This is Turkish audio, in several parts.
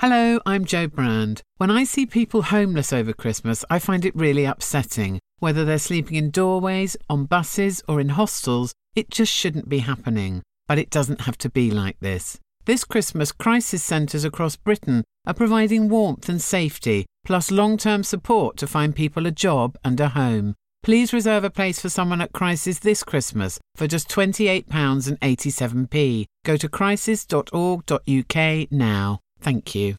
Hello, I'm Joe Brand. When I see people homeless over Christmas, I find it really upsetting. Whether they're sleeping in doorways, on buses, or in hostels, it just shouldn't be happening. But it doesn't have to be like this. This Christmas, crisis centres across Britain are providing warmth and safety, plus long term support to find people a job and a home. Please reserve a place for someone at Crisis this Christmas for just £28.87p. Go to crisis.org.uk now. Thank you.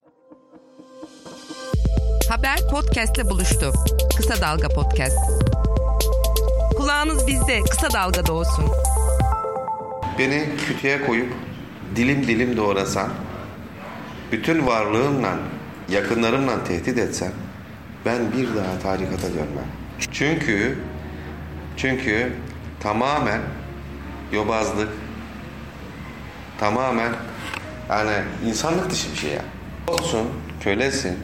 Haber podcastle buluştu. Kısa Dalga Podcast. Kulağınız bizde, Kısa Dalga'da olsun. Beni kütüğe koyup dilim dilim doğrasan, bütün varlığımla, yakınlarımla tehdit etsen, ben bir daha tarikata dönmem. Çünkü, çünkü tamamen yobazlık, tamamen yani insanlık dışı bir şey ya. Olsun, kölesin,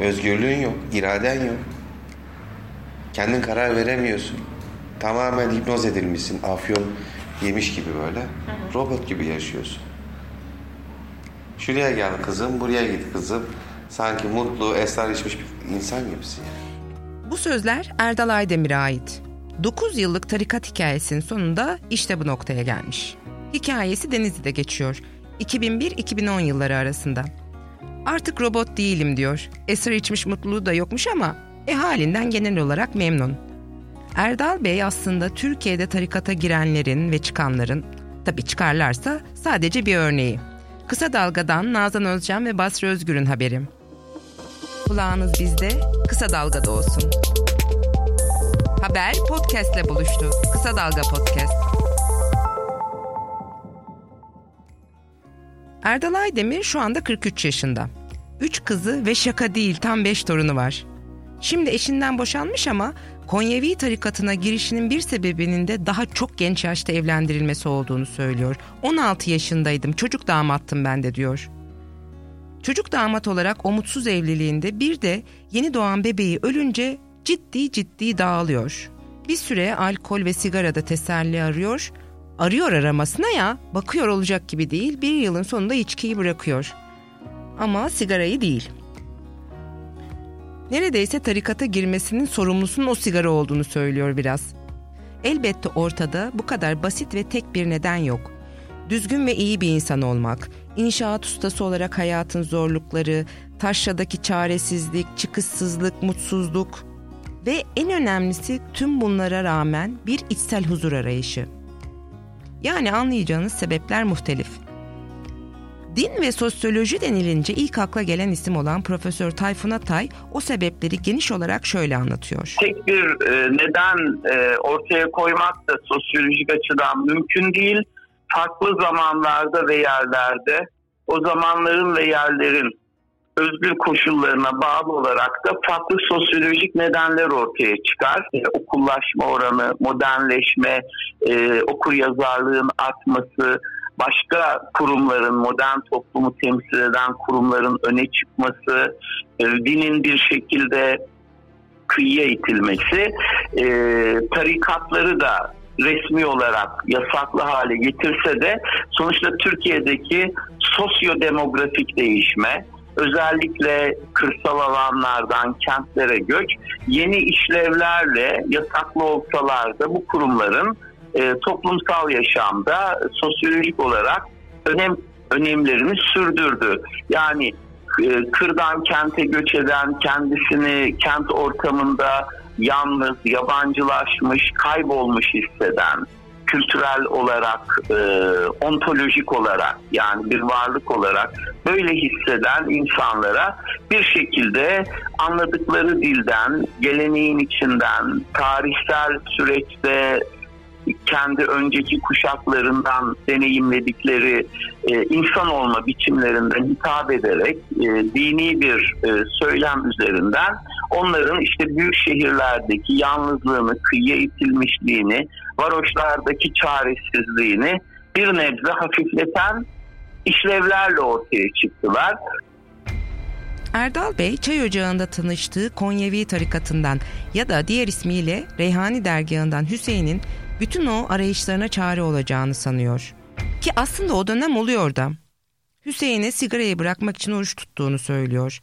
özgürlüğün yok, iraden yok. Kendin karar veremiyorsun. Tamamen hipnoz edilmişsin, afyon yemiş gibi böyle. Robot gibi yaşıyorsun. Şuraya gel kızım, buraya git kızım. Sanki mutlu, esrar içmiş bir insan gibisin yani. Bu sözler Erdal Aydemir'e ait. 9 yıllık tarikat hikayesinin sonunda işte bu noktaya gelmiş. Hikayesi Denizli'de geçiyor. 2001-2010 yılları arasında. Artık robot değilim diyor. Esrar içmiş mutluluğu da yokmuş ama e halinden genel olarak memnun. Erdal Bey aslında Türkiye'de tarikata girenlerin ve çıkanların, tabi çıkarlarsa sadece bir örneği. Kısa Dalga'dan Nazan Özcan ve Basri Özgür'ün haberi. Kulağınız bizde, Kısa Dalga'da olsun. Haber podcastle buluştu. Kısa Dalga Podcast. Erdal Aydemir şu anda 43 yaşında. 3 kızı ve şaka değil tam 5 torunu var. Şimdi eşinden boşanmış ama Konyevi tarikatına girişinin bir sebebinin de daha çok genç yaşta evlendirilmesi olduğunu söylüyor. 16 yaşındaydım, çocuk damattım ben de diyor. Çocuk damat olarak o evliliğinde bir de yeni doğan bebeği ölünce ciddi ciddi dağılıyor. Bir süre alkol ve sigarada teselli arıyor. Arıyor aramasına ya, bakıyor olacak gibi değil, bir yılın sonunda içkiyi bırakıyor. Ama sigarayı değil. Neredeyse tarikata girmesinin sorumlusunun o sigara olduğunu söylüyor biraz. Elbette ortada bu kadar basit ve tek bir neden yok. Düzgün ve iyi bir insan olmak, inşaat ustası olarak hayatın zorlukları, taşradaki çaresizlik, çıkışsızlık, mutsuzluk ve en önemlisi tüm bunlara rağmen bir içsel huzur arayışı. Yani anlayacağınız sebepler muhtelif. Din ve sosyoloji denilince ilk akla gelen isim olan Profesör Tayfun Atay o sebepleri geniş olarak şöyle anlatıyor. Tek bir e, neden e, ortaya koymak da sosyolojik açıdan mümkün değil. Farklı zamanlarda ve yerlerde o zamanların ve yerlerin özgür koşullarına bağlı olarak da farklı sosyolojik nedenler ortaya çıkar. E, okullaşma oranı, modernleşme, e, okur yazarlığın artması, başka kurumların, modern toplumu temsil eden kurumların öne çıkması, e, dinin bir şekilde kıyıya itilmesi, e, tarikatları da resmi olarak yasaklı hale getirse de sonuçta Türkiye'deki sosyodemografik değişme, özellikle kırsal alanlardan kentlere göç yeni işlevlerle yasaklı olsalar da bu kurumların e, toplumsal yaşamda sosyolojik olarak önem önemlerini sürdürdü. Yani e, kırdan kente göç eden, kendisini kent ortamında yalnız, yabancılaşmış, kaybolmuş hisseden, kültürel olarak, e, ontolojik olarak yani bir varlık olarak böyle hisseden insanlara bir şekilde anladıkları dilden, geleneğin içinden, tarihsel süreçte kendi önceki kuşaklarından deneyimledikleri e, insan olma biçimlerinden hitap ederek e, dini bir e, söylem üzerinden onların işte büyük şehirlerdeki yalnızlığını, kıyıya itilmişliğini, varoşlardaki çaresizliğini bir nebze hafifleten işlevlerle ortaya çıktılar. Erdal Bey çay ocağında tanıştığı Konyevi tarikatından ya da diğer ismiyle Reyhani dergahından Hüseyin'in bütün o arayışlarına çare olacağını sanıyor. Ki aslında o dönem oluyor da. Hüseyin'e sigarayı bırakmak için oruç tuttuğunu söylüyor.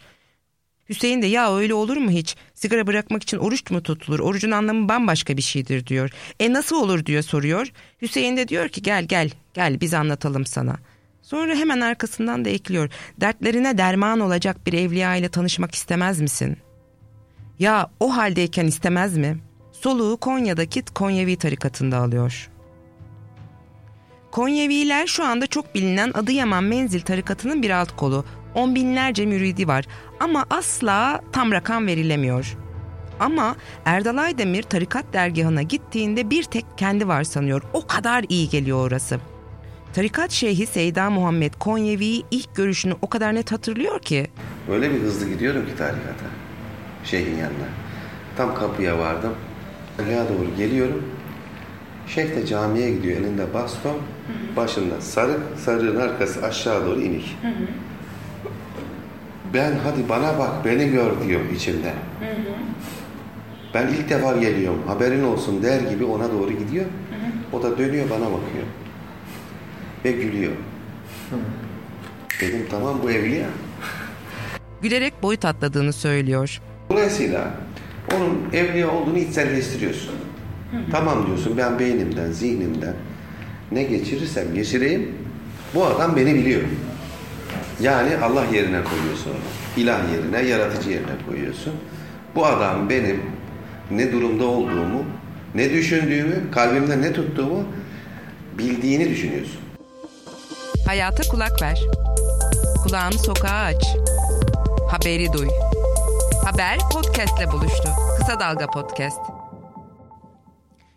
Hüseyin de ya öyle olur mu hiç? Sigara bırakmak için oruç mu tutulur? Orucun anlamı bambaşka bir şeydir diyor. E nasıl olur diye soruyor. Hüseyin de diyor ki gel gel gel biz anlatalım sana. Sonra hemen arkasından da ekliyor. Dertlerine derman olacak bir evliya ile tanışmak istemez misin? Ya o haldeyken istemez mi? Soluğu Konya'daki Konyevi tarikatında alıyor. Konyeviler şu anda çok bilinen Adıyaman Menzil tarikatının bir alt kolu. On binlerce müridi var ama asla tam rakam verilemiyor. Ama Erdal Aydemir tarikat dergahına gittiğinde bir tek kendi var sanıyor. O kadar iyi geliyor orası. Tarikat Şeyhi Seyda Muhammed Konyevi'yi ilk görüşünü o kadar net hatırlıyor ki. Öyle bir hızlı gidiyorum ki tarikata. Şeyhin yanına. Tam kapıya vardım. Oraya doğru geliyorum. Şeyh de camiye gidiyor elinde baston. Başında sarık, sarığın arkası aşağı doğru inik. Ben hadi bana bak beni gör diyor içimde. Ben ilk defa geliyorum haberin olsun der gibi ona doğru gidiyor. O da dönüyor bana bakıyor. Ve gülüyor. Dedim tamam bu evliya. Gülerek boyut atladığını söylüyor. Dolayısıyla onun evliya olduğunu içselleştiriyorsun. Tamam diyorsun ben beynimden, zihnimden ne geçirirsem geçireyim bu adam beni biliyor. Yani Allah yerine koyuyorsun. İlah yerine, yaratıcı yerine koyuyorsun. Bu adam benim ne durumda olduğumu, ne düşündüğümü, kalbimde ne tuttuğumu bildiğini düşünüyorsun. Hayata kulak ver. Kulağını sokağa aç. Haberi duy. Haber podcastle buluştu. Kısa Dalga Podcast.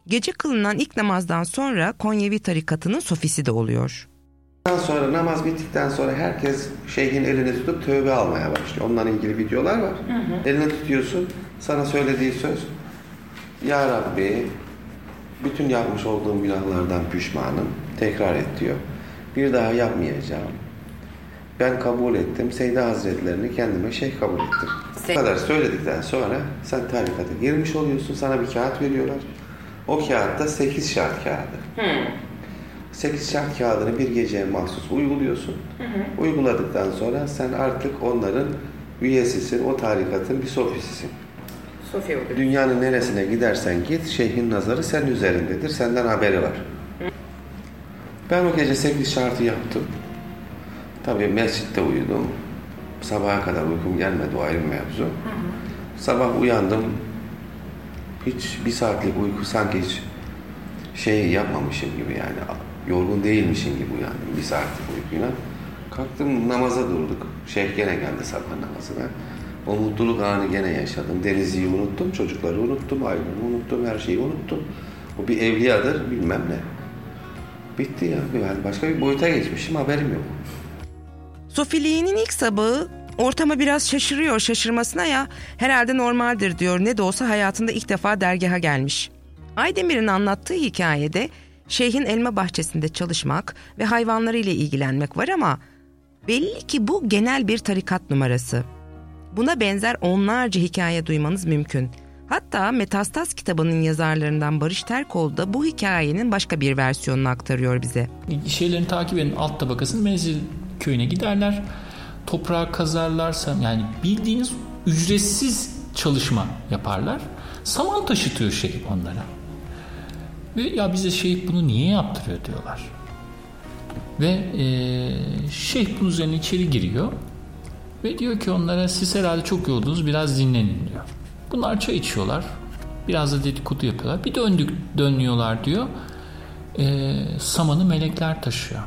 Gece kılınan ilk namazdan sonra Konyevi tarikatının sofisi de oluyor. Sonra namaz bittikten sonra herkes şeyhin elini tutup tövbe almaya başlıyor. Onunla ilgili videolar var. Elini tutuyorsun. Sana söylediği söz. Ya Rabbi bütün yapmış olduğum günahlardan pişmanım. Tekrar et diyor. Bir daha yapmayacağım. Ben kabul ettim. Seyda Hazretlerini kendime şeyh kabul ettim. Bu kadar söyledikten sonra sen tarikata girmiş oluyorsun. Sana bir kağıt veriyorlar. O kağıtta 8 şart kağıdı. 8 şart kağıdını bir geceye mahsus uyguluyorsun. Uyguladıktan sonra sen artık onların üyesisin, o tarikatın bir sofisisin. Sofya oluyor. Dünyanın neresine gidersen git, şeyhin nazarı senin üzerindedir, senden haberi var. Ben o gece 8 şartı yaptım. Tabii mescitte uyudum. Sabaha kadar uykum gelmedi, o ayrı mevzu. Sabah uyandım. Hiç bir saatlik uyku sanki hiç şey yapmamışım gibi yani yorgun değilmişim gibi uyandım bir saatlik uykuyla. Kalktım namaza durduk. Şeyh gene geldi sabah namazına. O mutluluk anı gene yaşadım. Denizli'yi unuttum, çocukları unuttum, ailemi unuttum, her şeyi unuttum. O bir evliyadır bilmem ne. Bitti ya. Yani başka bir boyuta geçmişim haberim yok. Sofiliğinin ilk sabahı ortama biraz şaşırıyor şaşırmasına ya herhalde normaldir diyor ne de olsa hayatında ilk defa dergaha gelmiş. Aydemir'in anlattığı hikayede şeyhin elma bahçesinde çalışmak ve hayvanlarıyla ilgilenmek var ama belli ki bu genel bir tarikat numarası. Buna benzer onlarca hikaye duymanız mümkün. Hatta Metastaz kitabının yazarlarından Barış Terkoğlu da bu hikayenin başka bir versiyonunu aktarıyor bize. Şeylerini takip edin alt tabakasının menzil köyüne giderler. Toprağı kazarlarsa yani bildiğiniz ücretsiz çalışma yaparlar. Saman taşıtıyor şey onlara. Ve ya bize şeyh bunu niye yaptırıyor diyorlar. Ve e, şeyh bunun üzerine içeri giriyor. Ve diyor ki onlara siz herhalde çok yoldunuz biraz dinlenin diyor. Bunlar çay içiyorlar. Biraz da dedikodu yapıyorlar. Bir döndük dönüyorlar diyor. E, samanı melekler taşıyor.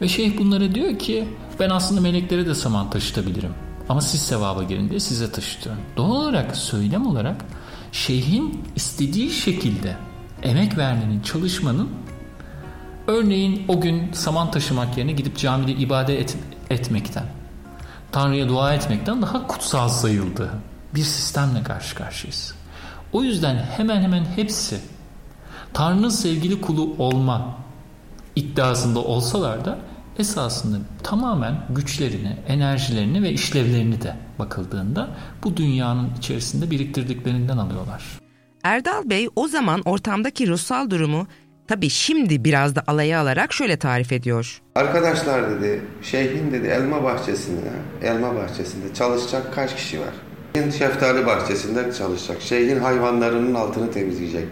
Ve şeyh bunlara diyor ki ben aslında meleklere de saman taşıtabilirim. Ama siz sevaba girin diye size taşıtıyorum. Doğal olarak söylem olarak şeyhin istediği şekilde emek vermenin, çalışmanın örneğin o gün saman taşımak yerine gidip camide ibadet et, etmekten, Tanrı'ya dua etmekten daha kutsal sayıldığı bir sistemle karşı karşıyayız. O yüzden hemen hemen hepsi Tanrı'nın sevgili kulu olma iddiasında olsalar da esasında tamamen güçlerini, enerjilerini ve işlevlerini de bakıldığında bu dünyanın içerisinde biriktirdiklerinden alıyorlar. Erdal Bey o zaman ortamdaki ruhsal durumu Tabi şimdi biraz da alaya alarak şöyle tarif ediyor. Arkadaşlar dedi, şeyhin dedi elma bahçesinde, elma bahçesinde çalışacak kaç kişi var? Şeyhin şeftali bahçesinde çalışacak. Şeyhin hayvanlarının altını temizleyecek.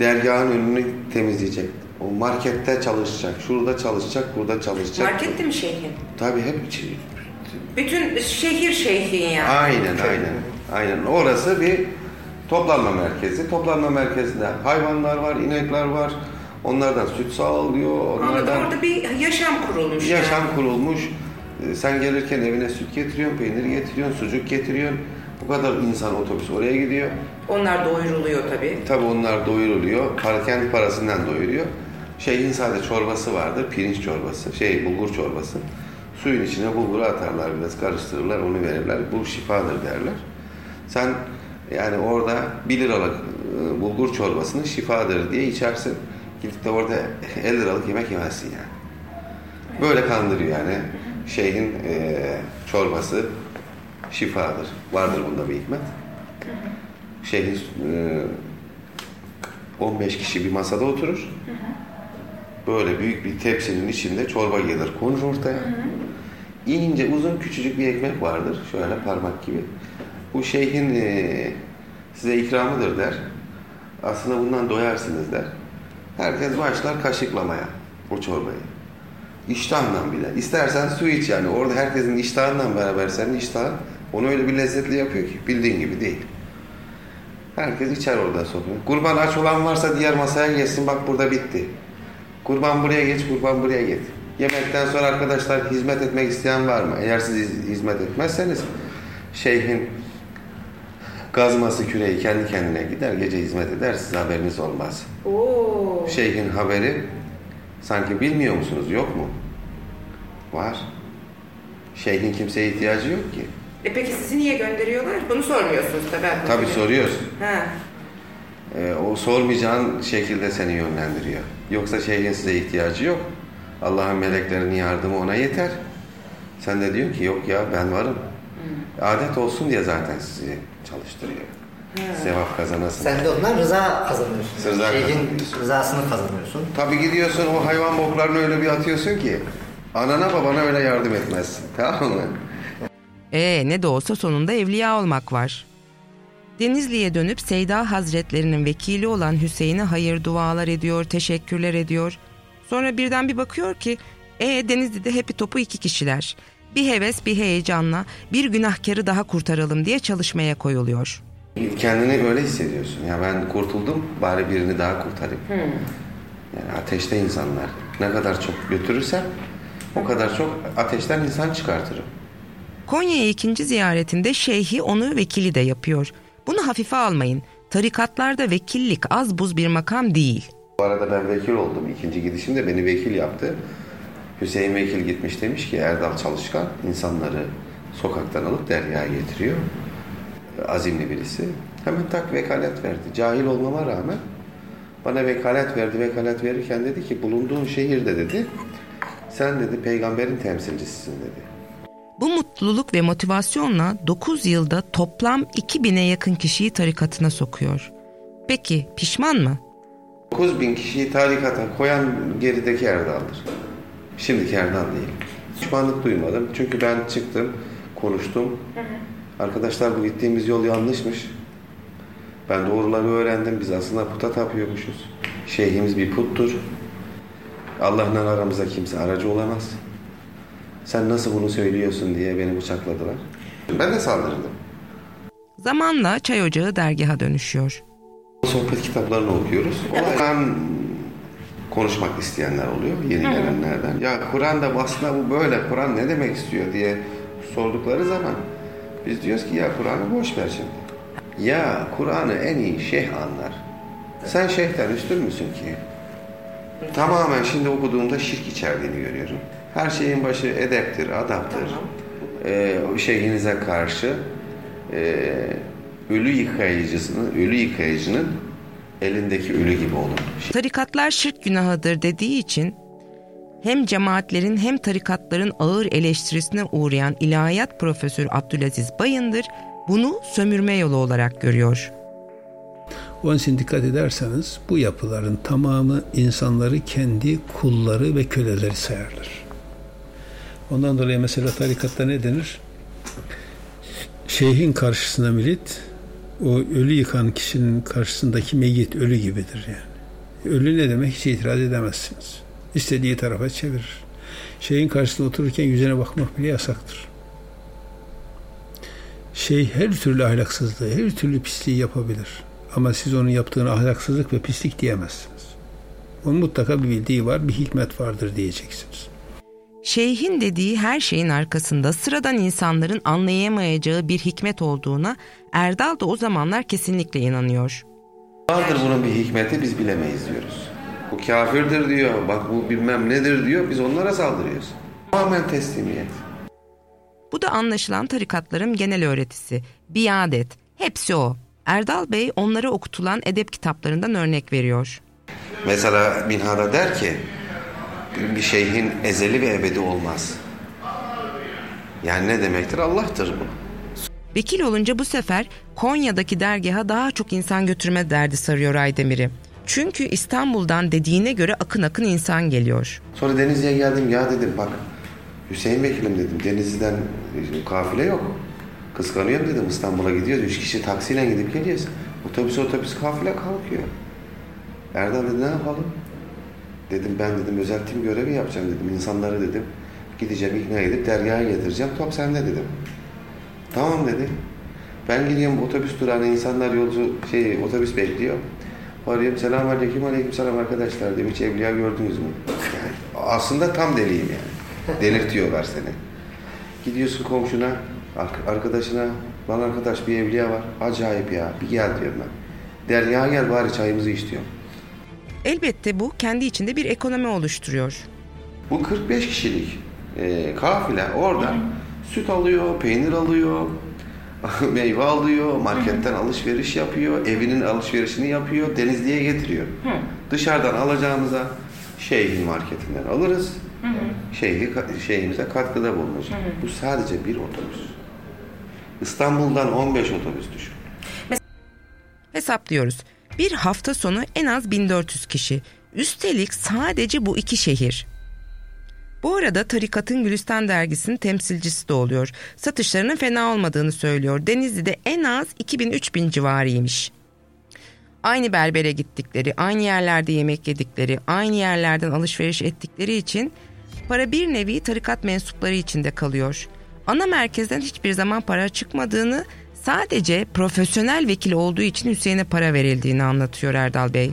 Dergahın önünü temizleyecek. O markette çalışacak. Şurada çalışacak, burada çalışacak. Markette mi şeyhin? Tabii hep Bütün şehir şeyhin yani. Aynen, aynen. Aynen. Orası bir toplanma merkezi. Toplanma merkezinde hayvanlar var, inekler var. Onlardan süt sağlıyor. Onlardan Anladım. Orada bir yaşam kurulmuş. yaşam yani. kurulmuş. Ee, Sen gelirken evine süt getiriyorsun, peynir getiriyorsun, sucuk getiriyorsun. Bu kadar insan otobüs oraya gidiyor. Onlar doyuruluyor tabii. Tabi onlar doyuruluyor. Para, kendi parasından doyuruyor. Şeyin sadece çorbası vardır. Pirinç çorbası. Şey bulgur çorbası. Suyun içine bulguru atarlar biraz karıştırırlar onu verirler. Bu şifadır derler. Sen yani orada 1 liralık e, bulgur çorbasını şifadır diye içersin. Gidip de orada 50 liralık yemek yemezsin yani. Böyle kandırıyor yani. Şeyhin e, çorbası şifadır. Vardır bunda bir hikmet. Şeyhin e, 15 kişi bir masada oturur. Böyle büyük bir tepsinin içinde çorba gelir konur ortaya. İnce uzun küçücük bir ekmek vardır. Şöyle parmak gibi. Bu şeyhin e, size ikramıdır der. Aslında bundan doyarsınız der. Herkes başlar kaşıklamaya o çorbayı. İştahla bile. İstersen su iç yani. Orada herkesin iştahından beraber senin iştahın onu öyle bir lezzetli yapıyor ki bildiğin gibi değil. Herkes içer orada sokuyor. Kurban aç olan varsa diğer masaya geçsin bak burada bitti. Kurban buraya geç, kurban buraya git. Yemekten sonra arkadaşlar hizmet etmek isteyen var mı? Eğer siz hiz- hizmet etmezseniz şeyhin gazması küreği kendi kendine gider, gece hizmet eder, size haberiniz olmaz. Oo. Şeyhin haberi sanki bilmiyor musunuz? Yok mu? Var. Şeyhin kimseye ihtiyacı yok ki. E peki sizi niye gönderiyorlar? Bunu sormuyorsunuz tabii. Tabii soruyorsun. Ha. Ee, o sormayacağın şekilde seni yönlendiriyor. Yoksa şeyhin size ihtiyacı yok. Allah'ın meleklerinin yardımı ona yeter. Sen de diyorsun ki yok ya ben varım. Adet olsun diye zaten sizi çalıştırıyor. Sevap kazanasın. Sen de ondan rıza kazanıyorsun. Rıza Şeyhin kazanıyorsun. rızasını kazanıyorsun. Tabii gidiyorsun o hayvan boklarını öyle bir atıyorsun ki anana babana öyle yardım etmezsin. Tamam mı? Ee ne de olsa sonunda evliya olmak var. Denizli'ye dönüp Seyda Hazretlerinin vekili olan Hüseyin'e hayır dualar ediyor, teşekkürler ediyor. Sonra birden bir bakıyor ki e Denizli'de hepi topu iki kişiler. Bir heves bir heyecanla bir günahkarı daha kurtaralım diye çalışmaya koyuluyor. Kendini öyle hissediyorsun. Ya ben kurtuldum bari birini daha kurtarayım. Yani ateşte insanlar. Ne kadar çok götürürsem o kadar çok ateşten insan çıkartırım. Konya'ya ikinci ziyaretinde şeyhi onu vekili de yapıyor. Bunu hafife almayın. Tarikatlarda vekillik az buz bir makam değil. Bu arada ben vekil oldum. İkinci gidişimde beni vekil yaptı. Hüseyin Vekil gitmiş demiş ki Erdal Çalışkan insanları sokaktan alıp deryaya getiriyor. Azimli birisi. Hemen tak vekalet verdi. Cahil olmama rağmen bana vekalet verdi. Vekalet verirken dedi ki bulunduğun şehirde dedi sen dedi peygamberin temsilcisisin dedi. Bu mutluluk ve motivasyonla 9 yılda toplam 2000'e yakın kişiyi tarikatına sokuyor. Peki pişman mı? 9 bin kişiyi tarikata koyan gerideki Erdal'dır. Şimdiki Erdal değil. Pişmanlık duymadım. Çünkü ben çıktım, konuştum. Arkadaşlar bu gittiğimiz yol yanlışmış. Ben doğruları öğrendim. Biz aslında puta tapıyormuşuz. Şeyhimiz bir puttur. Allah'la aramızda kimse aracı olamaz. Sen nasıl bunu söylüyorsun diye beni bıçakladılar. Ben de saldırdım. Zamanla çay ocağı dergaha dönüşüyor. Sohbet kitaplarını okuyoruz. Oradan konuşmak isteyenler oluyor yeni gelenlerden. Ya Kur'an'da aslında bu böyle, Kur'an ne demek istiyor diye sordukları zaman biz diyoruz ki ya Kur'an'ı boş ver şimdi. Ya Kur'an'ı en iyi şeyh anlar. Sen şeyhten üstün müsün ki? Tamamen şimdi okuduğumda şirk içerdiğini görüyorum. Her şeyin başı edeptir, adaptır. Ee, o şeyhinize karşı e, ölü yıkayıcısının, ölü yıkayıcının elindeki ölü gibi olun. Tarikatlar şirk günahıdır dediği için hem cemaatlerin hem tarikatların ağır eleştirisine uğrayan ilahiyat profesörü Abdülaziz Bayındır bunu sömürme yolu olarak görüyor. Onun için dikkat ederseniz bu yapıların tamamı insanları kendi kulları ve köleleri sayarlar. Ondan dolayı mesela tarikatta ne denir? Şeyhin karşısına milit, o ölü yıkan kişinin karşısındaki meyyit ölü gibidir yani. Ölü ne demek hiç itiraz edemezsiniz. İstediği tarafa çevirir. Şeyhin karşısında otururken yüzüne bakmak bile yasaktır. Şey her türlü ahlaksızlığı, her türlü pisliği yapabilir. Ama siz onun yaptığını ahlaksızlık ve pislik diyemezsiniz. Onun mutlaka bir bildiği var, bir hikmet vardır diyeceksiniz. Şeyhin dediği her şeyin arkasında sıradan insanların anlayamayacağı bir hikmet olduğuna Erdal da o zamanlar kesinlikle inanıyor. Vardır bunun bir hikmeti biz bilemeyiz diyoruz. Bu kafirdir diyor, bak bu bilmem nedir diyor, biz onlara saldırıyoruz. Tamamen teslimiyet. Bu da anlaşılan tarikatların genel öğretisi, biadet, hepsi o. Erdal Bey onlara okutulan edep kitaplarından örnek veriyor. Mesela Minha'da der ki, bir şeyhin ezeli ve ebedi olmaz. Yani ne demektir? Allah'tır bu. Vekil olunca bu sefer Konya'daki dergaha daha çok insan götürme derdi sarıyor Aydemir'i. Çünkü İstanbul'dan dediğine göre akın akın insan geliyor. Sonra Denizli'ye geldim ya dedim bak Hüseyin Vekilim dedim Denizli'den kafile yok. Kıskanıyorum dedim İstanbul'a gidiyoruz. Üç kişi taksiyle gidip geliyoruz. Otobüs otobüs kafile kalkıyor. Erdal dedi ne yapalım? Dedim ben dedim özel tim görevi yapacağım dedim. İnsanları dedim gideceğim ikna edip dergaha getireceğim. Top sende dedim. Tamam dedi. Ben gidiyorum otobüs durağına insanlar yolcu şey otobüs bekliyor. Arıyorum selam aleyküm aleyküm selam arkadaşlar diyorum hiç evliya gördünüz mü? Yani aslında tam deliyim yani. Delirtiyorlar seni. Gidiyorsun komşuna, arkadaşına, lan arkadaş bir evliya var. Acayip ya bir gel diyorum ben. Der ya gel bari çayımızı iç diyorum. Elbette bu kendi içinde bir ekonomi oluşturuyor. Bu 45 kişilik e, kafile orada süt alıyor, peynir alıyor, meyve alıyor, marketten alışveriş yapıyor, evinin alışverişini yapıyor, Denizli'ye getiriyor. Dışarıdan alacağımıza şeyhin marketinden alırız. Şeyhi, şeyhimize katkıda bulunur. Bu sadece bir otobüs. İstanbul'dan 15 otobüs düşün. Hesaplıyoruz. Bir hafta sonu en az 1400 kişi. Üstelik sadece bu iki şehir. Bu arada Tarikat'ın Gülistan dergisinin temsilcisi de oluyor. Satışlarının fena olmadığını söylüyor. Denizli'de en az 2000-3000 civarıymış. Aynı berbere gittikleri, aynı yerlerde yemek yedikleri, aynı yerlerden alışveriş ettikleri için para bir nevi tarikat mensupları içinde kalıyor. Ana merkezden hiçbir zaman para çıkmadığını, sadece profesyonel vekil olduğu için Hüseyin'e para verildiğini anlatıyor Erdal Bey.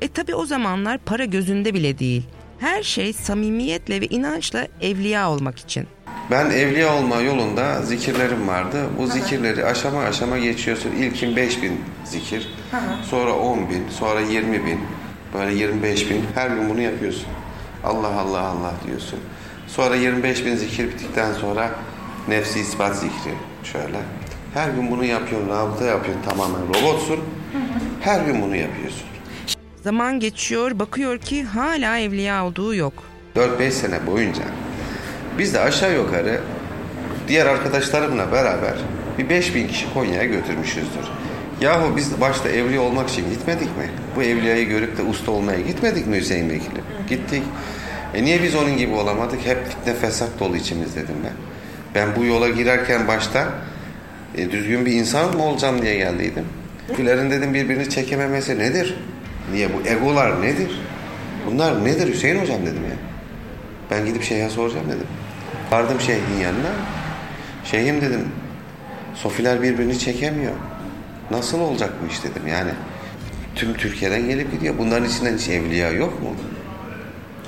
E tabi o zamanlar para gözünde bile değil. Her şey samimiyetle ve inançla evliya olmak için. Ben evliya olma yolunda zikirlerim vardı. Bu zikirleri aşama aşama geçiyorsun. İlkin 5000 zikir, sonra 10 bin, sonra 20 bin, böyle 25 bin. Her gün bunu yapıyorsun. Allah Allah Allah diyorsun. Sonra 25 bin zikir bittikten sonra nefsi ispat zikri şöyle. Her gün bunu yapıyorsun, rabıta yapıyorsun tamamen robotsun. Her gün bunu yapıyorsun. Zaman geçiyor, bakıyor ki hala evliya olduğu yok. 4-5 sene boyunca biz de aşağı yukarı diğer arkadaşlarımla beraber bir 5000 kişi Konya'ya götürmüşüzdür. Yahu biz başta evliya olmak için gitmedik mi? Bu evliyayı görüp de usta olmaya gitmedik mi Hüseyin Vekili? Gittik. E niye biz onun gibi olamadık? Hep fitne fesat dolu içimiz dedim ben. Ben bu yola girerken başta e, düzgün bir insan mı olacağım diye geldiydim. Filerin dedim birbirini çekememesi nedir? Niye bu egolar nedir? Bunlar nedir Hüseyin hocam dedim ya. Ben gidip şeyhe soracağım dedim. Vardım şeyhin yanına. Şeyhim dedim. Sofiler birbirini çekemiyor. Nasıl olacak bu iş dedim yani. Tüm Türkiye'den gelip gidiyor. Bunların içinden hiç evliya yok mu?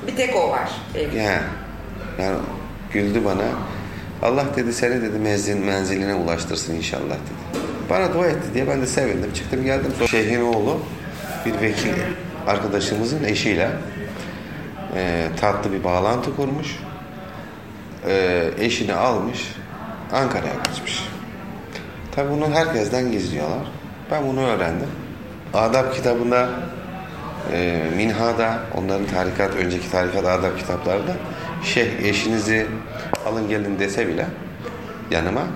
Bir tek o var. Ya, yani güldü bana. Allah dedi seni dedi menzil, menziline ulaştırsın inşallah dedi. Bana dua etti diye ben de sevindim. Çıktım geldim. Şeyhin oğlu bir vekil arkadaşımızın eşiyle e, tatlı bir bağlantı kurmuş. E, eşini almış. Ankara'ya kaçmış. Tabi bunu herkesten gizliyorlar. Ben bunu öğrendim. Adab kitabında e, Minha'da onların tarikat, önceki tarikat adab kitaplarında şeyh eşinizi alın gelin dese bile yanıma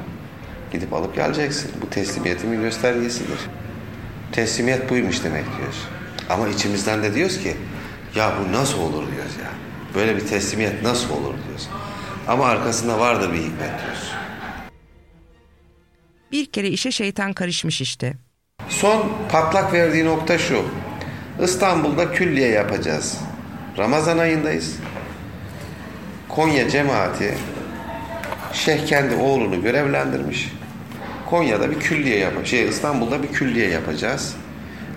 gidip alıp geleceksin. Bu teslimiyetin bir göstergesidir. Teslimiyet buymuş demek diyoruz. Ama içimizden de diyoruz ki ya bu nasıl olur diyoruz ya. Böyle bir teslimiyet nasıl olur diyoruz. Ama arkasında vardır bir hikmet diyoruz. Bir kere işe şeytan karışmış işte. Son patlak verdiği nokta şu. İstanbul'da külliye yapacağız. Ramazan ayındayız. Konya cemaati Şeyh kendi oğlunu görevlendirmiş. Konya'da bir külliye yap şey İstanbul'da bir külliye yapacağız.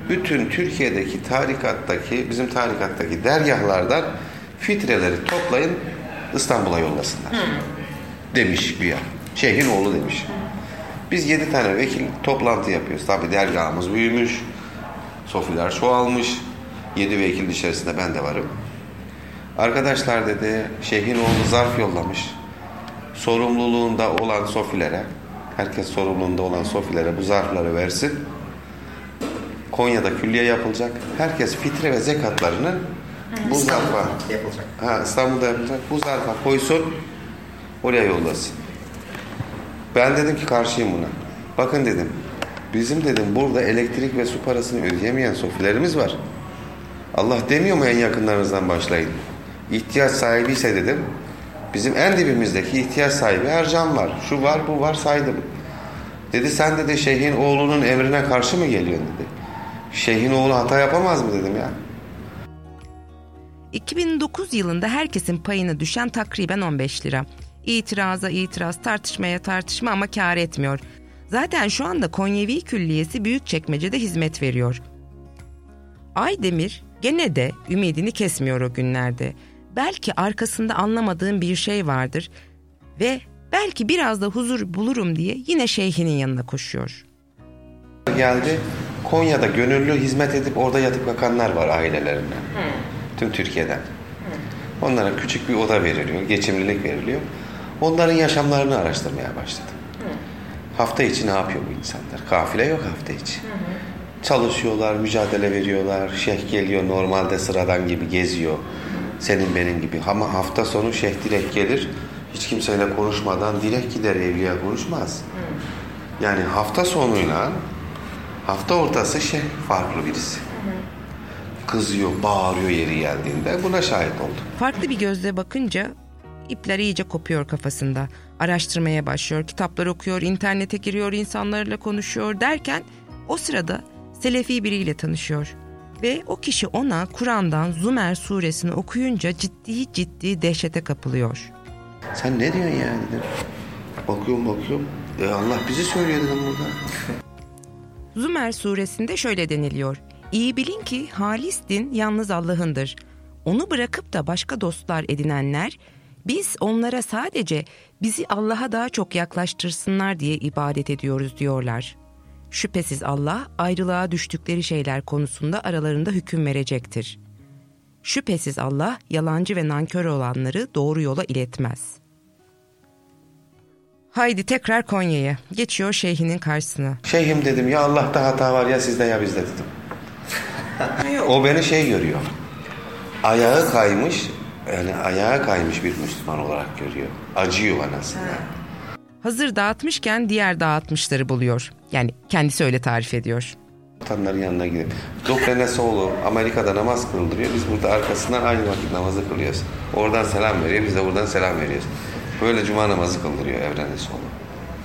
Bütün Türkiye'deki tarikattaki bizim tarikattaki dergahlardan fitreleri toplayın İstanbul'a yollasınlar. Demiş güya. Şeyhin oğlu demiş. Biz yedi tane vekil toplantı yapıyoruz. Tabi dergahımız büyümüş. Sofiler çoğalmış. Yedi vekil içerisinde ben de varım. Arkadaşlar dedi şeyhin oğlu zarf yollamış. Sorumluluğunda olan sofilere herkes sorumluluğunda olan sofilere bu zarfları versin. Konya'da külliye yapılacak. Herkes fitre ve zekatlarını bu zarfa Yapılacak. ha, İstanbul'da yapılacak. Bu zarfa koysun. Oraya yollasın. Ben dedim ki karşıyım buna. Bakın dedim. Bizim dedim burada elektrik ve su parasını ödeyemeyen sofilerimiz var. Allah demiyor mu en yakınlarınızdan başlayın. İhtiyaç sahibi ise dedim. Bizim en dibimizdeki ihtiyaç sahibi Ercan var. Şu var bu var saydım. Dedi sen dedi şeyhin oğlunun emrine karşı mı geliyorsun dedi. Şeyhin oğlu hata yapamaz mı dedim ya. 2009 yılında herkesin payına düşen takriben 15 lira. İtiraza itiraz, tartışmaya tartışma ama kar etmiyor. Zaten şu anda Konyevi Külliyesi Büyükçekmece'de hizmet veriyor. Aydemir gene de ümidini kesmiyor o günlerde. Belki arkasında anlamadığım bir şey vardır ve belki biraz da huzur bulurum diye yine şeyhinin yanına koşuyor. geldi. Konya'da gönüllü hizmet edip orada yatıp kalkanlar var ailelerinden. Tüm Türkiye'den. Onlara küçük bir oda veriliyor, geçimlilik veriliyor. Onların yaşamlarını araştırmaya başladım. Hafta içi ne yapıyor bu insanlar? Kafile yok hafta içi. Çalışıyorlar, mücadele veriyorlar. Şeyh geliyor normalde sıradan gibi geziyor. Senin benim gibi. Ama hafta sonu şeyh direkt gelir. Hiç kimseyle konuşmadan direkt gider evliya konuşmaz. Yani hafta sonuyla hafta ortası şey farklı birisi. Kızıyor, bağırıyor yeri geldiğinde buna şahit oldum. Farklı bir gözle bakınca ipler iyice kopuyor kafasında. Araştırmaya başlıyor, kitaplar okuyor, internete giriyor, insanlarla konuşuyor derken o sırada Selefi biriyle tanışıyor. Ve o kişi ona Kur'an'dan Zümer suresini okuyunca ciddi ciddi dehşete kapılıyor. Sen ne diyorsun yani dedim. Bakıyorum bakıyorum. E Allah bizi söylüyor dedim burada. Zümer suresinde şöyle deniliyor. İyi bilin ki halis din yalnız Allah'ındır. Onu bırakıp da başka dostlar edinenler, biz onlara sadece bizi Allah'a daha çok yaklaştırsınlar diye ibadet ediyoruz diyorlar. Şüphesiz Allah ayrılığa düştükleri şeyler konusunda aralarında hüküm verecektir. Şüphesiz Allah yalancı ve nankör olanları doğru yola iletmez. Haydi tekrar Konya'ya. Geçiyor şeyhinin karşısına. Şeyhim dedim ya Allah'ta hata var ya sizde ya bizde dedim. o beni şey görüyor. Ayağı kaymış, yani ayağı kaymış bir Müslüman olarak görüyor. Acıyor bana aslında. Hazır dağıtmışken diğer dağıtmışları buluyor. Yani kendisi öyle tarif ediyor. Vatanların yanına gidip. Doktor Soğlu Amerika'da namaz kıldırıyor. Biz burada arkasından aynı vakit namazı kılıyoruz. Oradan selam veriyor. Biz de buradan selam veriyoruz. Böyle cuma namazı kıldırıyor Evren Soğlu.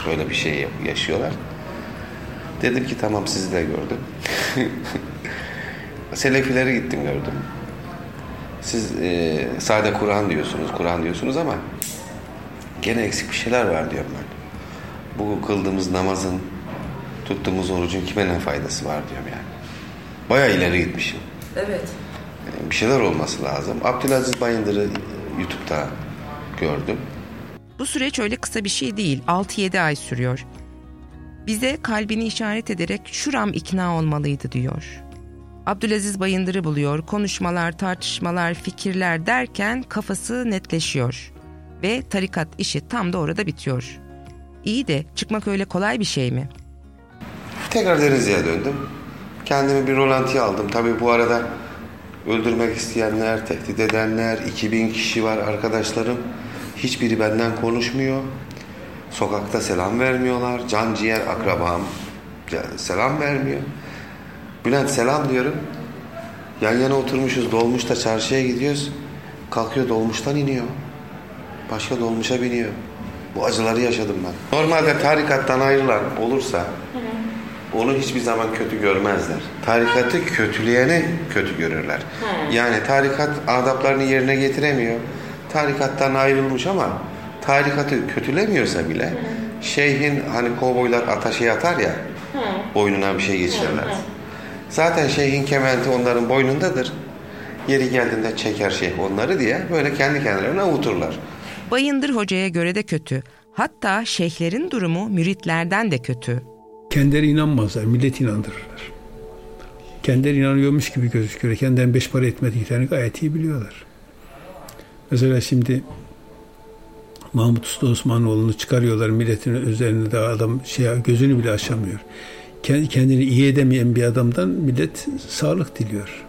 Böyle bir şey yaşıyorlar. Dedim ki tamam sizi de gördüm. Selefileri gittim gördüm. Siz e, sade Kur'an diyorsunuz, Kur'an diyorsunuz ama gene eksik bir şeyler var diyorum ben. Bu kıldığımız namazın, tuttuğumuz orucun kime ne faydası var diyorum yani. Bayağı ileri gitmişim. Evet. E, Bir şeyler olması lazım. Abdülaziz Bayındır'ı YouTube'da gördüm. Bu süreç öyle kısa bir şey değil. 6-7 ay sürüyor. Bize kalbini işaret ederek şuram ikna olmalıydı diyor. Abdülaziz Bayındır'ı buluyor. Konuşmalar, tartışmalar, fikirler derken kafası netleşiyor. Ve tarikat işi tam da orada bitiyor. İyi de çıkmak öyle kolay bir şey mi? Tekrar Denizli'ye döndüm. Kendimi bir rolantiye aldım. Tabii bu arada öldürmek isteyenler, tehdit edenler, 2000 kişi var arkadaşlarım. Hiçbiri benden konuşmuyor. Sokakta selam vermiyorlar. Can ciğer akrabam selam vermiyor. Bülent selam diyorum. Yan yana oturmuşuz dolmuşta çarşıya gidiyoruz. Kalkıyor dolmuştan iniyor. Başka dolmuşa biniyor. Bu acıları yaşadım ben. Normalde tarikattan ayrılan olursa onu hiçbir zaman kötü görmezler. Tarikatı kötüleyeni kötü görürler. Yani tarikat adaplarını yerine getiremiyor. Tarikattan ayrılmış ama tarikatı kötülemiyorsa bile şeyhin hani kovboylar ataşe atar ya boynuna bir şey geçirirler. Zaten şeyhin kementi onların boynundadır. Yeri geldiğinde çeker şeyh onları diye böyle kendi kendilerine avuturlar. Bayındır Hoca'ya göre de kötü. Hatta şeyhlerin durumu müritlerden de kötü. Kendileri inanmazlar, millet inandırırlar. Kendileri inanıyormuş gibi gözüküyor. Kendilerinin beş para etmediklerini gayet iyi biliyorlar. Mesela şimdi Mahmut Usta Osmanoğlu'nu çıkarıyorlar milletin üzerine de adam şey gözünü bile açamıyor. Kendini iyi edemeyen bir adamdan millet sağlık diliyor.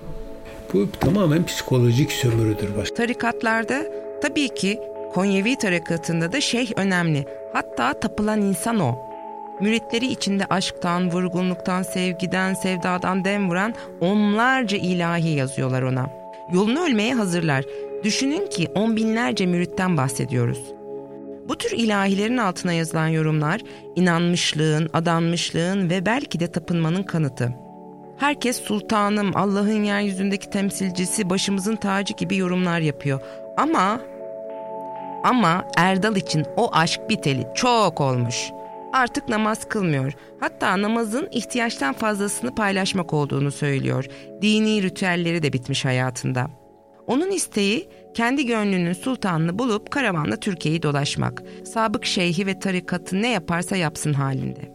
Bu tamamen psikolojik sömürüdür. Tarikatlarda tabii ki Konyevi tarikatında da şeyh önemli. Hatta tapılan insan o. Müritleri içinde aşktan, vurgunluktan, sevgiden, sevdadan dem vuran onlarca ilahi yazıyorlar ona. Yolunu ölmeye hazırlar. Düşünün ki on binlerce müritten bahsediyoruz. Bu tür ilahilerin altına yazılan yorumlar inanmışlığın, adanmışlığın ve belki de tapınmanın kanıtı. Herkes sultanım, Allah'ın yeryüzündeki temsilcisi, başımızın tacı gibi yorumlar yapıyor. Ama ama Erdal için o aşk biteli çok olmuş. Artık namaz kılmıyor. Hatta namazın ihtiyaçtan fazlasını paylaşmak olduğunu söylüyor. Dini ritüelleri de bitmiş hayatında. Onun isteği kendi gönlünün sultanını bulup karavanla Türkiye'yi dolaşmak. Sabık şeyhi ve tarikatı ne yaparsa yapsın halinde.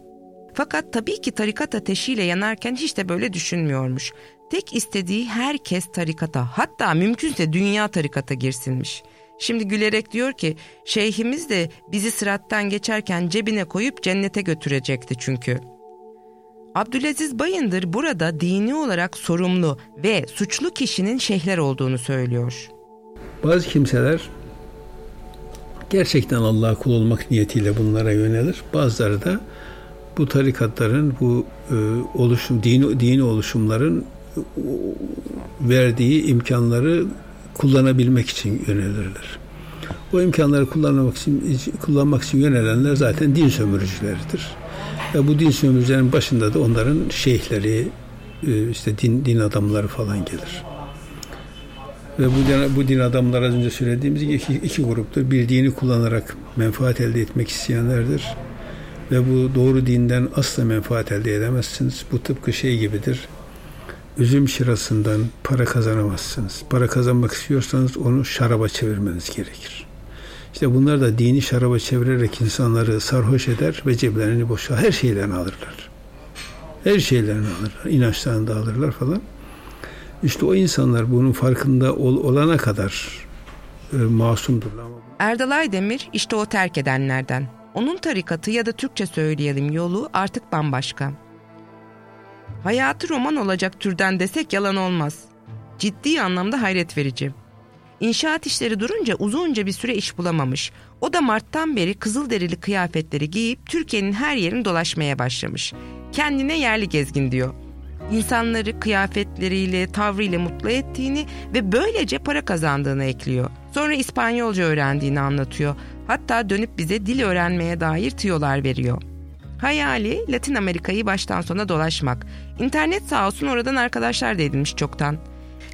Fakat tabii ki tarikat ateşiyle yanarken hiç de böyle düşünmüyormuş. Tek istediği herkes tarikata hatta mümkünse dünya tarikata girsinmiş. Şimdi gülerek diyor ki şeyhimiz de bizi sırattan geçerken cebine koyup cennete götürecekti çünkü. Abdülaziz Bayındır burada dini olarak sorumlu ve suçlu kişinin şeyhler olduğunu söylüyor. Bazı kimseler gerçekten Allah'a kul olmak niyetiyle bunlara yönelir. Bazıları da bu tarikatların, bu e, oluşum, dini, dini oluşumların e, verdiği imkanları kullanabilmek için yönelirler. O imkanları kullanmak için, kullanmak için yönelenler zaten din sömürücüleridir. Ve bu din sömürücülerin başında da onların şeyhleri, e, işte din, din adamları falan gelir. Ve bu din, bu din adamları az önce söylediğimiz gibi iki, iki gruptur. Bir dini kullanarak menfaat elde etmek isteyenlerdir. Ve bu doğru dinden asla menfaat elde edemezsiniz. Bu tıpkı şey gibidir üzüm şırasından para kazanamazsınız. Para kazanmak istiyorsanız onu şaraba çevirmeniz gerekir. İşte bunlar da dini şaraba çevirerek insanları sarhoş eder ve ceplerini boşa her şeylerini alırlar. Her şeylerini alırlar. İnançlarını da alırlar falan. İşte o insanlar bunun farkında ol, olana kadar e, masumdurlar. Erdal Aydemir işte o terk edenlerden. Onun tarikatı ya da Türkçe söyleyelim yolu artık bambaşka. Hayatı roman olacak türden desek yalan olmaz. Ciddi anlamda hayret verici. İnşaat işleri durunca uzunca bir süre iş bulamamış. O da Mart'tan beri kızıl derili kıyafetleri giyip Türkiye'nin her yerini dolaşmaya başlamış. Kendine yerli gezgin diyor. İnsanları kıyafetleriyle, tavrıyla mutlu ettiğini ve böylece para kazandığını ekliyor. Sonra İspanyolca öğrendiğini anlatıyor. Hatta dönüp bize dil öğrenmeye dair tiyolar veriyor. Hayali Latin Amerika'yı baştan sona dolaşmak. İnternet sağ olsun oradan arkadaşlar da edinmiş çoktan.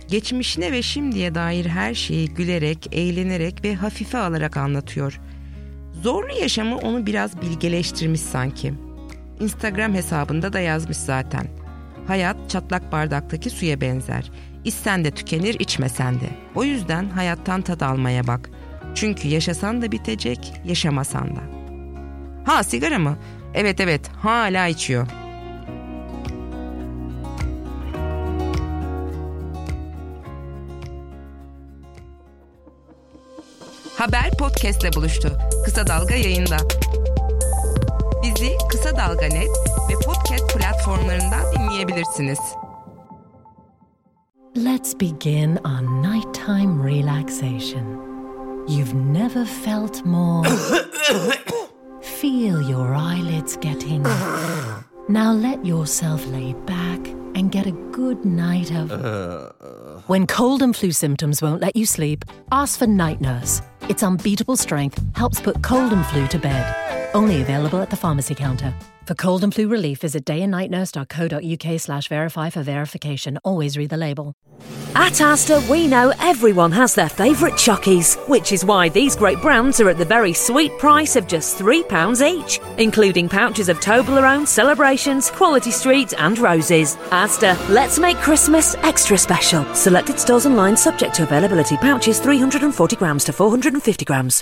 Geçmişine ve şimdiye dair her şeyi gülerek, eğlenerek ve hafife alarak anlatıyor. Zorlu yaşamı onu biraz bilgeleştirmiş sanki. Instagram hesabında da yazmış zaten. Hayat çatlak bardaktaki suya benzer. İçsen de tükenir, içmesen de. O yüzden hayattan tad almaya bak. Çünkü yaşasan da bitecek, yaşamasan da. Ha sigara mı? Evet evet hala içiyor. Haber podcastle buluştu. Kısa Dalga yayında. Bizi Kısa Dalga Net ve podcast platformlarından dinleyebilirsiniz. Let's begin our nighttime relaxation. You've never felt more Feel your eyelids getting. now let yourself lay back and get a good night of. Uh. When cold and flu symptoms won't let you sleep, ask for Night Nurse. Its unbeatable strength helps put cold and flu to bed. Only available at the pharmacy counter. For cold and flu relief, visit dayandnightnurse.co.uk slash verify for verification. Always read the label. At Asda, we know everyone has their favourite chockies, which is why these great brands are at the very sweet price of just £3 each, including pouches of Toblerone, Celebrations, Quality Street, and Roses. Asda, let's make Christmas extra special. Selected stores online subject to availability pouches 340 grams to 450 grams.